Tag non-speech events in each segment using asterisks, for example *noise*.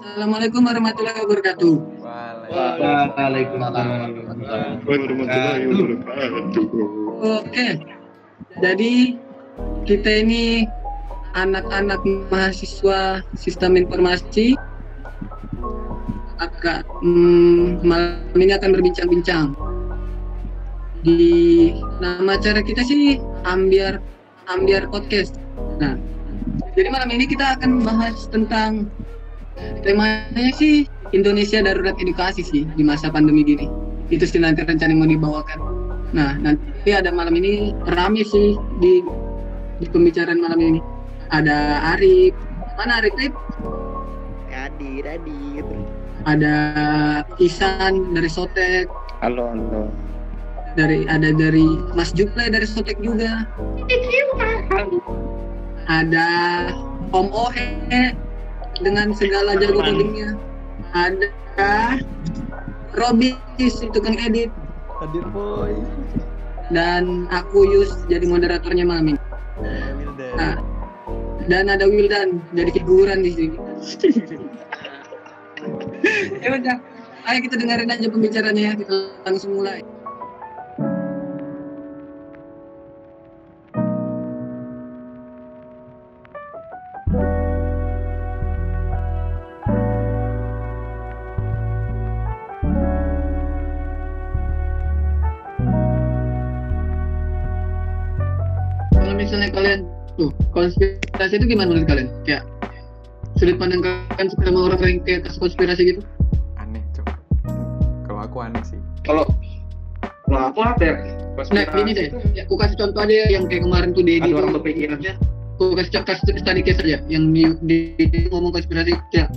Assalamualaikum warahmatullahi wabarakatuh. Waalaikumsalam warahmatullahi wabarakatuh. Oke, jadi kita ini anak-anak mahasiswa sistem informasi akan hmm, malam ini akan berbincang-bincang di nama acara kita sih ambiar ambiar podcast. Nah, jadi malam ini kita akan bahas tentang temanya sih Indonesia darurat edukasi sih di masa pandemi gini. Itu sih nanti rencana yang mau dibawakan. Nah, nanti ada malam ini rame sih di di pembicaraan malam ini. Ada Arif. Mana Arif? Arif? Hadir, hadir. Ada Isan dari Sotek. Halo, halo. Dari ada dari Mas Juple dari Sotek juga. Ada Om Ohe dengan segala jago codingnya. Ada Robis itu tukang edit Hadir boy. dan aku Yus jadi moderatornya malam ini. Nah, dan ada Wildan jadi figuran di sini. *laughs* ya udah, ayo kita dengerin aja pembicaraannya ya. Kita langsung mulai. Misalnya kalian tuh konspirasi itu gimana menurut kalian? Kayak sudut pandang kalian sama orang-orang yang kayak kasus konspirasi gitu? Aneh, cok. Kalau aku aneh sih. Kalau kalau aku apa ya? Nah, ini deh, ya, aku kasih contoh aja yang kayak kemarin tuh di- orang berpikiran ya. aku kasih kasus tadi case aja yang di, di, di- ngomong konspirasi ya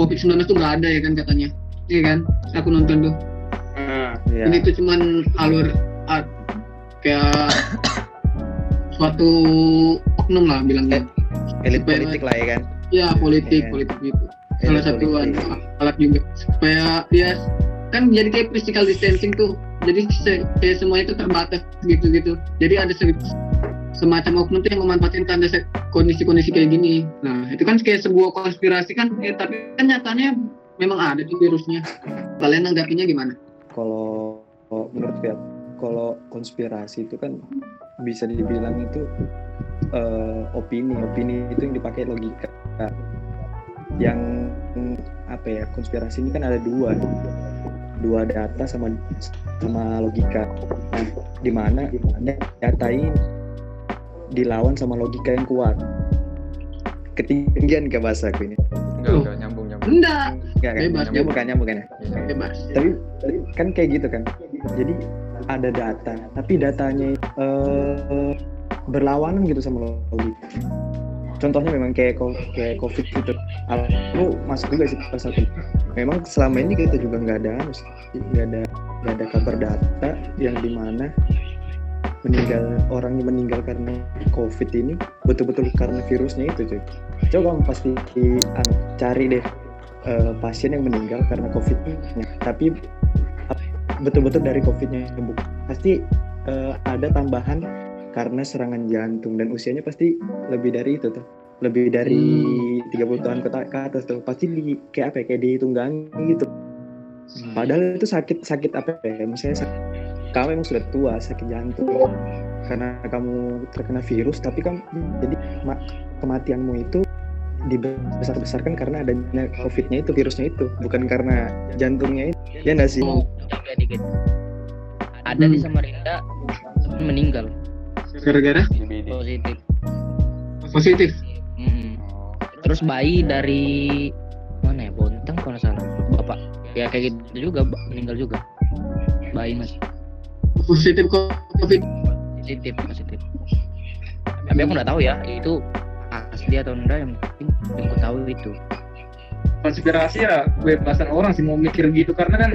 COVID-19 tuh nggak ada ya kan katanya. Iya kan? Aku nonton tuh. Nah, Iya. Ini tuh cuman alur ah, kayak *laughs* suatu oknum lah bilangnya. Elit Supaya- politik lah ya kan. Ya politik, Iya. politik gitu. Elit Salah satu politik. anu, alat juga supaya dia kan jadi kayak physical distancing tuh. Jadi se- kayak semuanya itu terbatas gitu-gitu. Jadi ada se- semacam oknum tuh yang memanfaatkan tanda kondisi-kondisi kayak gini. Nah itu kan kayak sebuah konspirasi kan, eh, tapi kan nyatanya memang ada tuh virusnya. Kalian nanggapinya gimana? kalau kalau menurut Fiat kalau konspirasi itu kan bisa dibilang itu eh, opini. Opini itu yang dipakai logika. Yang apa ya konspirasi ini kan ada dua. Dua data sama sama logika. Nah di mana data ini dilawan sama logika yang kuat. Ketinggian ke bahasa aku ini. Enggak, enggak nyambung nyambung. Enggak, Enggak kan? Bebas, Nyambung kan, nyambung kan? Ya? Bebas. tapi kan kayak gitu kan. Jadi ada data. Tapi datanya eh, berlawanan gitu sama logika contohnya memang kayak kayak covid gitu. Aku masuk juga sih pas satu memang selama ini kita juga nggak ada anu nggak ada nggak ada kabar data yang di mana meninggal orang yang meninggal karena covid ini. Betul-betul karena virusnya itu cuy. Coba kamu pasti anu, cari deh eh, pasien yang meninggal karena covid tapi betul-betul dari covidnya Bu. pasti eh, ada tambahan karena serangan jantung dan usianya pasti lebih dari itu tuh. Lebih dari 30 tahun ke, ke atas tuh. Pasti di kayak apa ya kayak dihitungkan gitu. Padahal itu sakit sakit apa ya misalnya sakit, kamu emang sudah tua sakit jantung. Karena kamu terkena virus tapi kamu jadi ma- kematianmu itu dibesar-besarkan karena adanya covidnya itu virusnya itu. Bukan karena jantungnya itu. Ya nggak sih Dikit. Ada di Hmm. Samarinda meninggal Gara-gara positif. positif. Oh. Terus bayi dari mana ya Bontang kalau salah bapak ya kayak gitu juga meninggal juga bayi mas Positif COVID. positif positif. Tapi aku nggak tahu ya itu asli atau enggak yang penting yang aku tahu itu. konspirasi ya kebebasan orang sih mau mikir gitu karena kan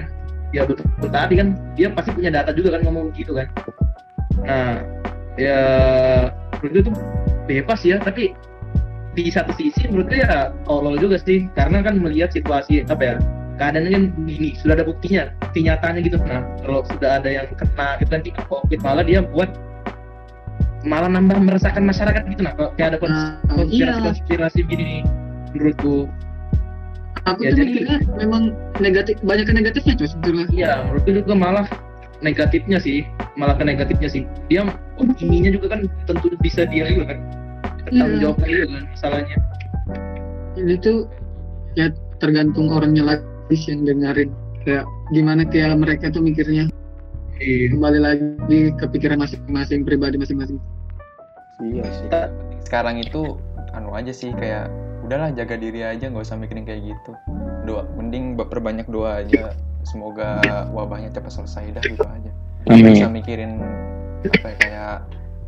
ya betul, betul tadi kan dia pasti punya data juga kan ngomong gitu kan. Nah ya menurut gue tuh bebas ya tapi di satu sisi menurut gue ya tolol juga sih. Karena kan melihat situasi apa ya keadaannya kan gini sudah ada buktinya bukti nyatanya gitu. Nah kalau sudah ada yang kena gitu nanti covid malah dia buat malah nambah meresahkan masyarakat gitu. Nah kalau kayak ada kons- Nah, iya. gini menurutku aku Ya, tuh jadi- mikirnya memang negatif banyak ke negatifnya cuy sebetulnya Iya, menurutku juga malah negatifnya sih, malah ke negatifnya sih. Dia opininya juga kan tentu bisa dia juga kan. Tanggung Iya. jawabnya juga kan masalahnya. ini tuh ya tergantung orangnya lagi sih yang dengerin kayak gimana kayak mereka tuh mikirnya Iya. kembali lagi ke pikiran masing-masing pribadi masing-masing Iya sih. sekarang itu anu aja sih kayak udahlah jaga diri aja nggak usah mikirin kayak gitu. Doa mending perbanyak doa aja. Semoga wabahnya cepat selesai dah gitu aja. Nggak usah mikirin apa ya, kayak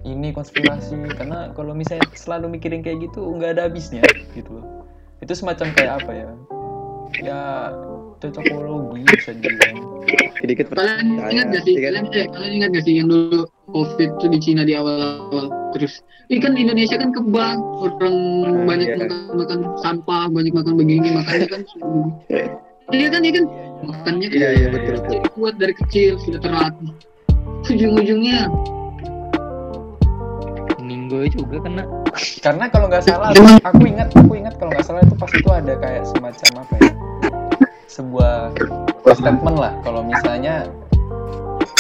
ini konspirasi. Karena kalau misalnya selalu mikirin kayak gitu nggak ada habisnya gitu loh. Itu semacam kayak apa ya? Ya cocokologi bisa dibilang Sedikit kalian percaya. ingat gak sih ya kan? kalian, eh, kalian ingat gak sih yang dulu covid tuh di Cina di awal-awal terus ini kan di Indonesia kan kebang orang Ah, banyak iya. makan makan sampah banyak makan begini makannya kan *laughs* iya kan iya kan makannya kan Iya, iya, betul, jadi kuat dari kecil sudah terlatih ujung-ujungnya Minggu juga kena. karena kalau nggak salah Emang- aku ingat aku ingat kalau nggak salah itu pas itu ada kayak semacam apa ya sebuah statement lah. Kalau misalnya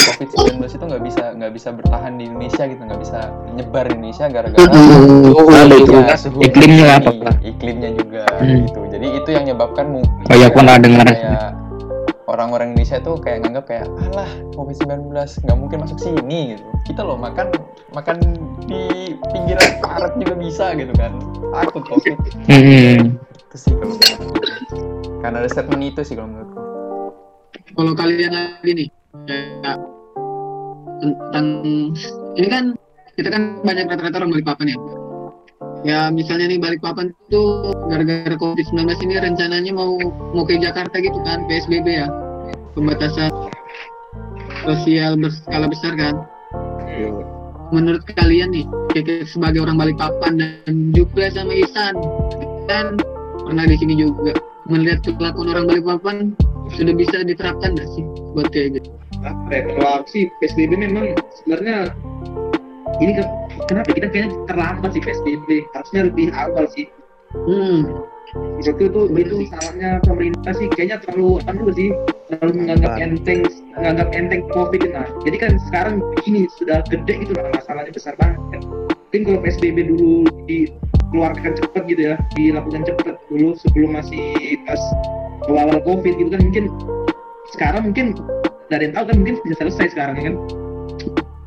COVID-19 itu nggak bisa nggak bisa bertahan di Indonesia gitu nggak bisa nyebar di Indonesia gara-gara Lalu itu. Ya, suhu iklimnya apa? iklimnya juga Hmm. gitu. Jadi itu yang menyebabkan mungkin Oh iya, aku nggak dengar. kayak orang-orang Indonesia tuh kayak nganggap kayak alah COVID-19 nggak mungkin masuk sini gitu. Kita loh makan makan di pinggiran barat juga bisa gitu kan. Takut COVID Hmm. itu sih kalau. Karena ada statement itu sih kalau menurutku. Kalau kalian lagi nih kayak tentang ini kan kita kan banyak rata-rata orang Balikpapan ya. Ya misalnya nih Balikpapan tuh gara-gara COVID-19 ini rencananya mau mau ke Jakarta gitu kan PSBB ya. Pembatasan sosial berskala besar kan. Iya. menurut kalian nih kayak sebagai orang Balikpapan dan juga sama Isan kan pernah di sini juga melihat kelakuan orang Balikpapan sudah bisa diterapkan nggak sih buat kayak gitu? Apa ya kalau aku sih PSBB memang sebenarnya ini kan kenapa kita kayaknya terlambat sih PSBB harusnya lebih awal sih. Hmm. Itu tuh itu salahnya pemerintah sih. Kayaknya terlalu anu sih terlalu menganggap enteng menganggap enteng covid nah jadi kan sekarang ini sudah gede gitu lah masalahnya besar banget. Mungkin kalau PSBB dulu dikeluarkan cepat gitu ya dilakukan cepat dulu sebelum masih pas awal covid gitu kan mungkin sekarang mungkin ada yang tahu kan mungkin bisa selesai sekarang ya kan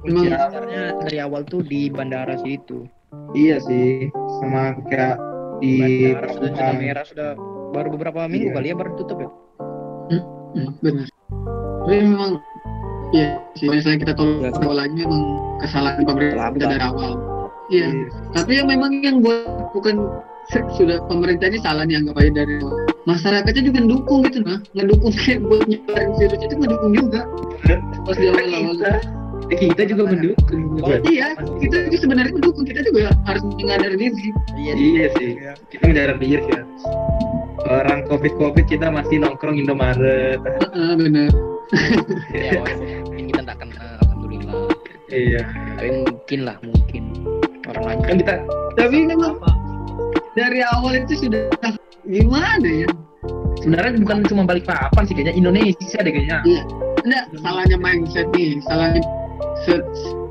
Emang- Ya, Sebenarnya dari awal tuh di bandara situ. iya sih sama kayak di Bandara sudah zona merah sudah baru beberapa minggu Iya. kali ya baru tutup ya. Hmm, benar. Tapi memang ya sih misalnya kita tahu Ya, sih. awalnya memang kesalahan pemerintah dari awal. Iya. Tapi yang memang yang buat bukan sudah pemerintah ini salah nih anggap aja dari awal. Masyarakatnya juga ngedukung gitu nah, ngedukung *laughs* kayak buat nyebarin virus itu ngedukung juga. Pas di awal-awal. kita kita juga mendukung Oh, iya, kita juga sebenarnya mendukung, kita juga harus menyadari diri. Iya sih, kita mendarat diri ya. Orang covid covid kita masih nongkrong Indomaret. Heeh, benar. Dari awal mungkin kita tak kenal, alhamdulillah. Iya. Tapi mungkin lah, mungkin orang lain Kan kita Tapi memang dari awal itu sudah gimana ya? sebenarnya bukan cuma balik papan sih kayaknya Indonesia deh kayaknya. Enggak, salahnya mindset nih, salahnya se-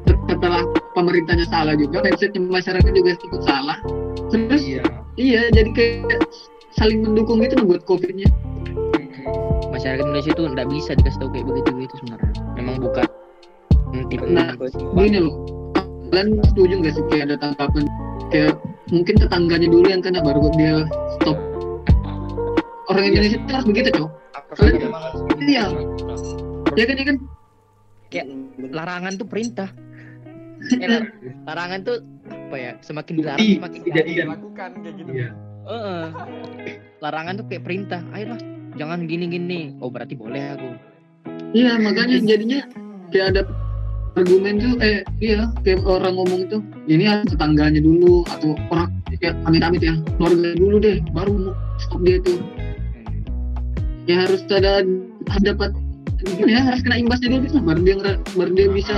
se- setelah pemerintahnya salah juga, mindsetnya masyarakat juga ikut salah. Terus Iya. iya, jadi kayak saling mendukung gitu buat covidnya. masyarakat Indonesia tuh nggak bisa dikasih tahu kayak begitu gitu sebenarnya. Memang bukan tipe Nah, Gini loh, kalian setuju nggak sih kayak ada tanggapan kayak mungkin tetangganya dulu yang kena baru dia stop. Orang Indonesia itu harus begitu, cok. Kalian, iya, ya kan, ya kan. larangan tuh perintah. Eh, lar- larangan tuh apa ya? Semakin dilarang Bukti, semakin kejadian. lakukan kayak gitu Iya. Heeh. Larangan tuh kayak perintah. Ayolah, jangan gini-gini. Oh, berarti boleh aku. Iya, makanya jadinya kayak ada argumen tuh, eh iya, kayak orang ngomong itu, ini harus tetangganya dulu atau orang kayak amit-amit ya, keluarga dulu deh, baru stop dia tuh. Ya harus ada harus dapat ya harus kena imbasnya dulu gitu, baru dia baru dia bisa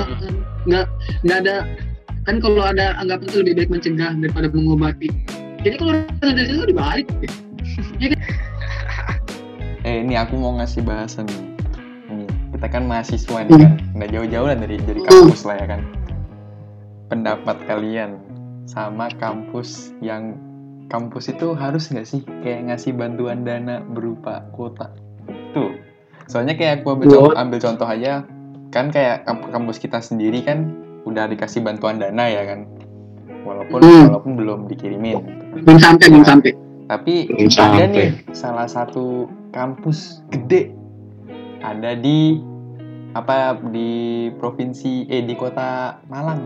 nggak nggak ada kan kalau ada anggapan itu lebih baik mencegah daripada mengobati. Jadi kalau ada itu dibalik. Ya. *laughs* eh ini aku mau ngasih bahasan Nih, kita kan mahasiswa nih kan. Nggak jauh-jauh lah dari dari kampus lah ya kan. Pendapat kalian sama kampus yang kampus itu harus nggak sih kayak ngasih bantuan dana berupa kuota? Tuh soalnya kayak aku ambil, contoh, ambil contoh aja kan kayak kamp- kampus kita sendiri kan udah dikasih bantuan dana ya kan. Walaupun Hmm. walaupun belum dikirimin. Belum sampai belum sampai. Tapi ada nih salah satu kampus gede ada di apa di provinsi eh di kota Malang.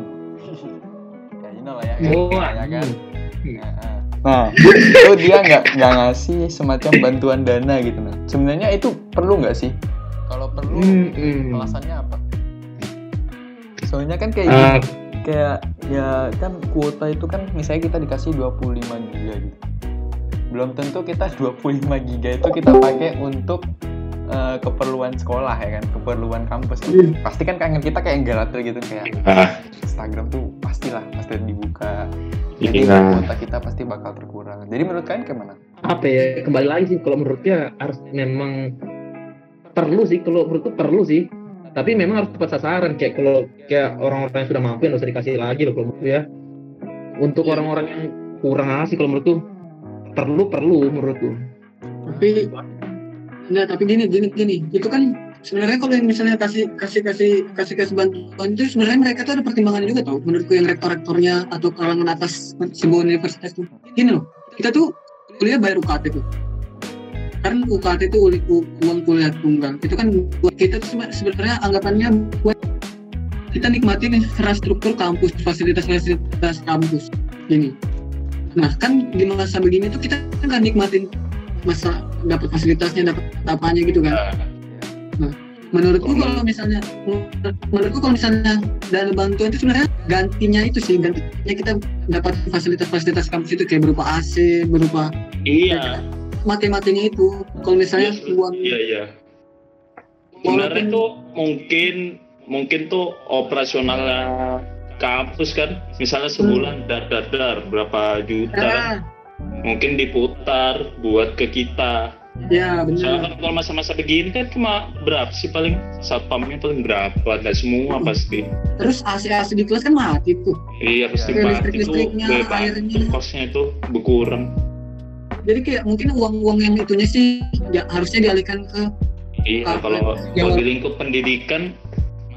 Ya you know lah ya kan, Oh, ya kan. hmm. Nah, ah. nah. Itu dia nggak nggak ngasih semacam bantuan dana gitu nah. Sebenarnya itu perlu nggak sih? Kalau perlu Hmm, hmm. alasannya apa? Soalnya kan kayak Ah, gitu, kayak ya kan kuota itu kan misalnya kita dikasih 25 giga gitu. Belum tentu kita 25 giga itu kita pakai untuk eh, keperluan sekolah ya kan? Keperluan kampus. Kan. Hmm. pasti kan kangen kita kayak galater gitu kayak Ah, Instagram tuh pastilah pasti dibuka. Jadi Iya. kuota kita pasti bakal terkurang. Jadi menurut kalian gimana? Apa ya kembali lagi sih kalau menurutnya harus memang perlu sih kalau menurutku perlu sih. Tapi memang harus tepat sasaran kayak kalau kayak orang-orang yang sudah mampu yang usah dikasih lagi loh kalau menurutku ya. Untuk Iya. orang-orang yang kurang sih kalau menurutku perlu perlu menurutku. Tapi enggak tapi gini gini gini. Itu kan sebenarnya kalau yang misalnya kasih kasih kasih kasih kasih bantuan itu sebenarnya mereka tuh ada pertimbangan juga tau. Menurutku yang rektor-rektornya atau kalangan atas sebuah universitas tuh. Gini loh kita tuh kuliah bayar UKT tuh. Kan UKT itu uang kuliah tunggal. Itu kan buat kita tuh sebe- sebenarnya anggapannya buat kita nikmatin infrastruktur kampus fasilitas-fasilitas kampus. Ini nah kan di masa begini tuh kita nggak nikmatin masa dapat fasilitasnya dapat apanya gitu kan. Menurutku kalau misalnya menurutku kalau misalnya dana bantuan itu sebenarnya gantinya itu sih gantinya kita dapat fasilitas-fasilitas kampus itu kayak berupa AC berupa iya, mati-matinya itu. Kalau misalnya Iya, uang iya, iya. Sebenarnya tuh mungkin mungkin tuh operasionalnya kampus kan, misalnya sebulan dar dar dar berapa juta, ah, mungkin diputar buat ke kita. ya Soalnya benar kan kalau masa-masa begini kan cuma berapa sih paling satpamnya paling berapa? Nggak semua pasti. terus AC AC di kelas kan mati tuh Iya pasti Iya, mati tuh listrik-listriknya, bebas airnya. kosnya itu berkurang. jadi kayak mungkin uang-uang yang itunya sih ya, harusnya dialihkan ke Iya Apa? kalau Yang- kalau di lingkup pendidikan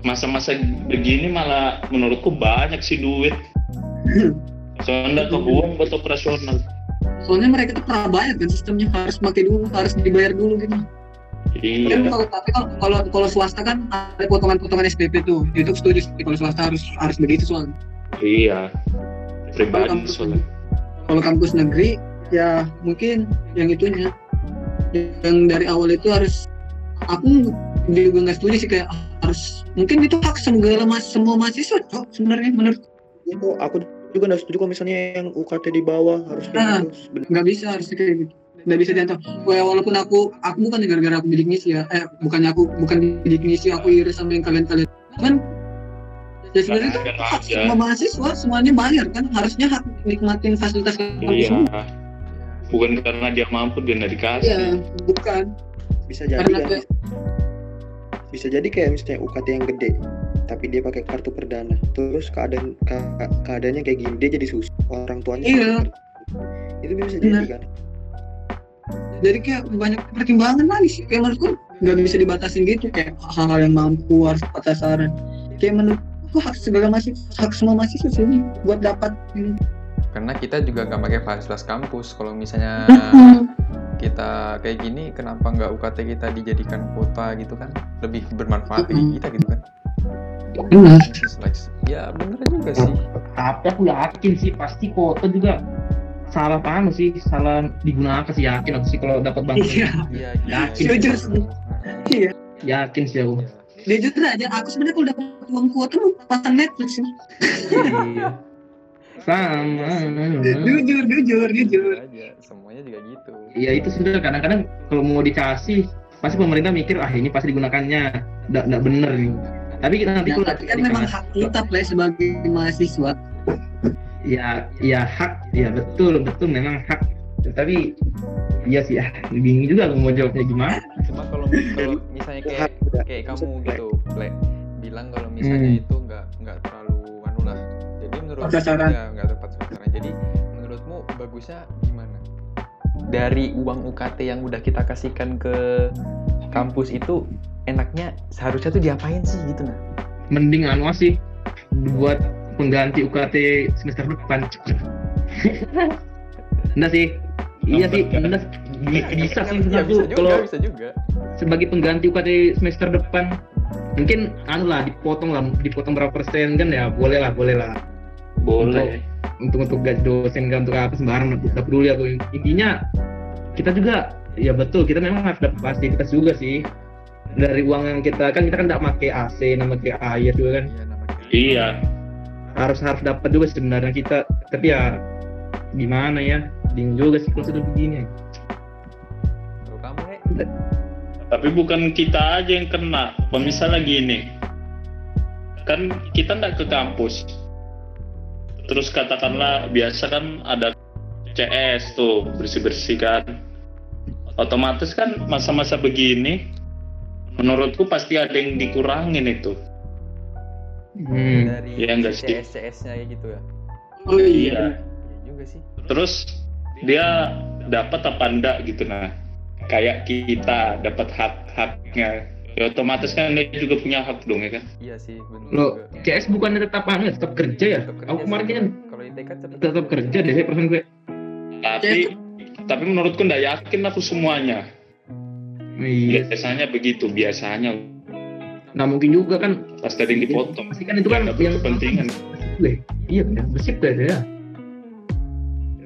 masa-masa begini malah menurutku banyak sih duit. *laughs* Soalnya kebuang buat operasional. Soalnya mereka tuh pernah bayar kan sistemnya harus pakai dulu harus dibayar dulu gitu kan Iya. kalau tapi kalau kalau kalau swasta kan ada potongan-potongan SPP tuh itu setuju sih kalau swasta harus harus begitu soalnya Iya. Kalau Pribadi kampus, soalnya. kalau kampus negeri ya mungkin yang itunya yang dari awal itu harus aku juga nggak setuju sih kayak harus mungkin itu hak segala mas semua mahasiswa cok sebenarnya menurut itu aku juga nggak setuju kalau misalnya yang UKT di bawah harus Nah. bener. nggak bisa harus kayak gitu. Nggak bisa diantar walaupun aku aku bukan gara-gara aku bidik misi ya eh bukannya aku bukan bidik misi aku iri sama yang kalian-kalian. Cuman ya sebenarnya itu hak semua mahasiswa semuanya bayar kan. Harusnya hak nikmatin fasilitas kampus Iya. semua. Bukan karena dia mampu dia nggak dikasih. Iya, bukan. Bisa jadi karena kan. kayak bisa jadi kayak misalnya UKT yang gede tapi dia pakai kartu perdana. Terus keadaan ke- keadaannya kayak gini dia jadi susah. Orang tuanya Iya. itu bisa Benar. jadi kan? Jadi kayak banyak pertimbangan lagi sih. Kayak menurutku nggak bisa dibatasin gitu. Kayak hal-hal yang mampu harus tepat sasaran kayak menurutku hak segala masih hak semua mahasiswa sih ini buat dapat ini. karena kita juga nggak pakai fasilitas kampus. Kalau misalnya kita kayak gini kenapa nggak UKT kita dijadikan kuota gitu kan? Lebih bermanfaat bagi kita gitu kan benar is like- ya bener juga sih. Tapi aku yakin sih pasti kota juga salah paham sih salah digunakan sih yakin aku sih kalau dapat bantuan. Iya. Iya Yakin. Jujur sih. iya. Yakin sih aku. Jujur aja aku sebenarnya kalau dapat uang kuota mau pasang Netflix sih. Iya. sama. Jujur jujur jujur aja semuanya juga gitu. Ya itu sudah. Kadang-kadang kalau mau dikasih pasti pemerintah mikir ah ini pasti digunakannya. Nggak bener nih tapi nanti Nah, kalau tapi kan memang hak kita play sebagai mahasiswa. Ya ya hak ya betul betul memang hak. Tapi iya sih ah bingung juga aku mau jawabnya gimana. Kalau misalnya kayak kayak kamu gitu Le, bilang kalau misalnya Hmm. itu nggak nggak terlalu anu lah. Jadi menurut sasaran. ya nggak tepat sasaran. Jadi menurutmu bagusnya gimana? Dari uang UKT yang udah kita kasihkan ke kampus itu enaknya seharusnya tuh diapain sih gitu nah mending anu sih buat pengganti UKT semester depan. *laughs* Enggak sih. Iya sih enggak. bi- bisa sih ya, menurut bisa aku juga kalau bisa juga. sebagai pengganti UKT semester depan mungkin anu lah dipotong lah dipotong berapa persen kan ya boleh lah boleh lah. Boleh. Untuk untuk gaji dosen kan untuk apa sembarang udah peduli aku. Intinya kita juga ya betul. Kita memang harus dapat fasilitas juga sih. Dari uang yang kita kan kita kan tidak pakai AC nama pakai air juga kan. Iya iya. Harus harus dapat juga sebenarnya kita. Tapi ya gimana ya? Bingung juga sih kalau sudah begini. Kalau kamu he tapi bukan kita aja yang kena. Misalnya gini. Kan kita nggak ke kampus. Terus katakanlah biasa kan ada CS tuh bersih-bersih kan otomatis kan masa-masa begini menurutku pasti ada yang dikurangin itu. Hmm. dari Iya nggak sih? CS nya gitu ya? Oh iya. iya iya juga sih. Terus dia dapat apa enggak gitu nah. Kayak kita dapat hak-haknya. Ya otomatis kan dia juga punya hak dong ya kan? Iya sih benar lo juga. CS bukannya tetap anu ya, tetap kerja ya? Tetap kerja aku kemarin kan kalau ITK tetap, tetap kerja. deh perasaan gue. Tapi tapi menurutku nggak yakin aku semuanya. Iya. Biasanya begitu biasanya. Nah mungkin juga kan pas tadi dipotong. Pasti kan itu kan Nggak yang berkepentingan. Weh, iya kan ya bersih kan ya.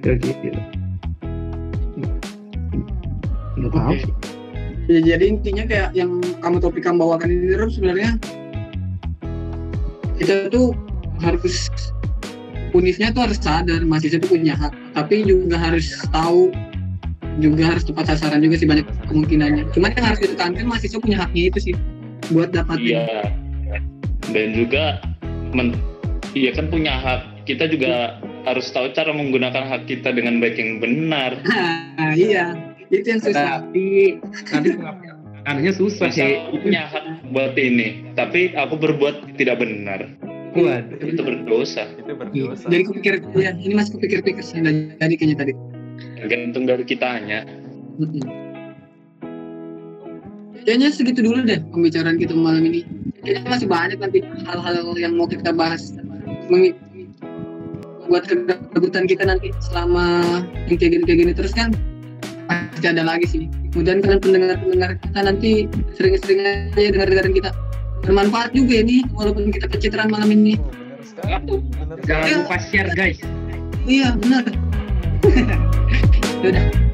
Kayak gitu. Nggak tahu Ya, jadi intinya kayak yang kamu topik kamu bawakan ini Rum, sebenarnya kita tuh harus unisnya tuh harus sadar mahasiswa itu punya hak. Tapi juga harus tahu juga harus tepat sasaran juga sih banyak kemungkinannya. Cuman yang harus ditekankan mahasiswa punya haknya itu sih buat dapatin. Iya. Dan juga men iya kan punya hak. Kita juga harus tahu cara menggunakan hak kita dengan baik yang benar. Nah, *laughs* iya. Itu yang susah. Tapi nanti anunya susah sih. punya hak buat ini. Tapi aku berbuat tidak benar. Waduh. Itu berdosa. Itu berdosa. Jadi kepikir ya ini masih kepikir-pikir sih jadi kayaknya tadi gantung dari kitanya Mm-mm. Kayaknya segitu dulu deh pembicaraan kita malam ini. Kayaknya masih banyak nanti hal-hal yang mau kita bahas buat kegabutan kita nanti selama yang kayak gini kayak gini terus kan pasti ada lagi sih. Kemudian kalian pendengar-pendengar kita nanti sering-sering aja dengar-dengarin kita bermanfaat juga ini walaupun kita pencitraan malam ini. oh, jangan Iya. lupa share guys Iya benar. *laughs* Ya Udah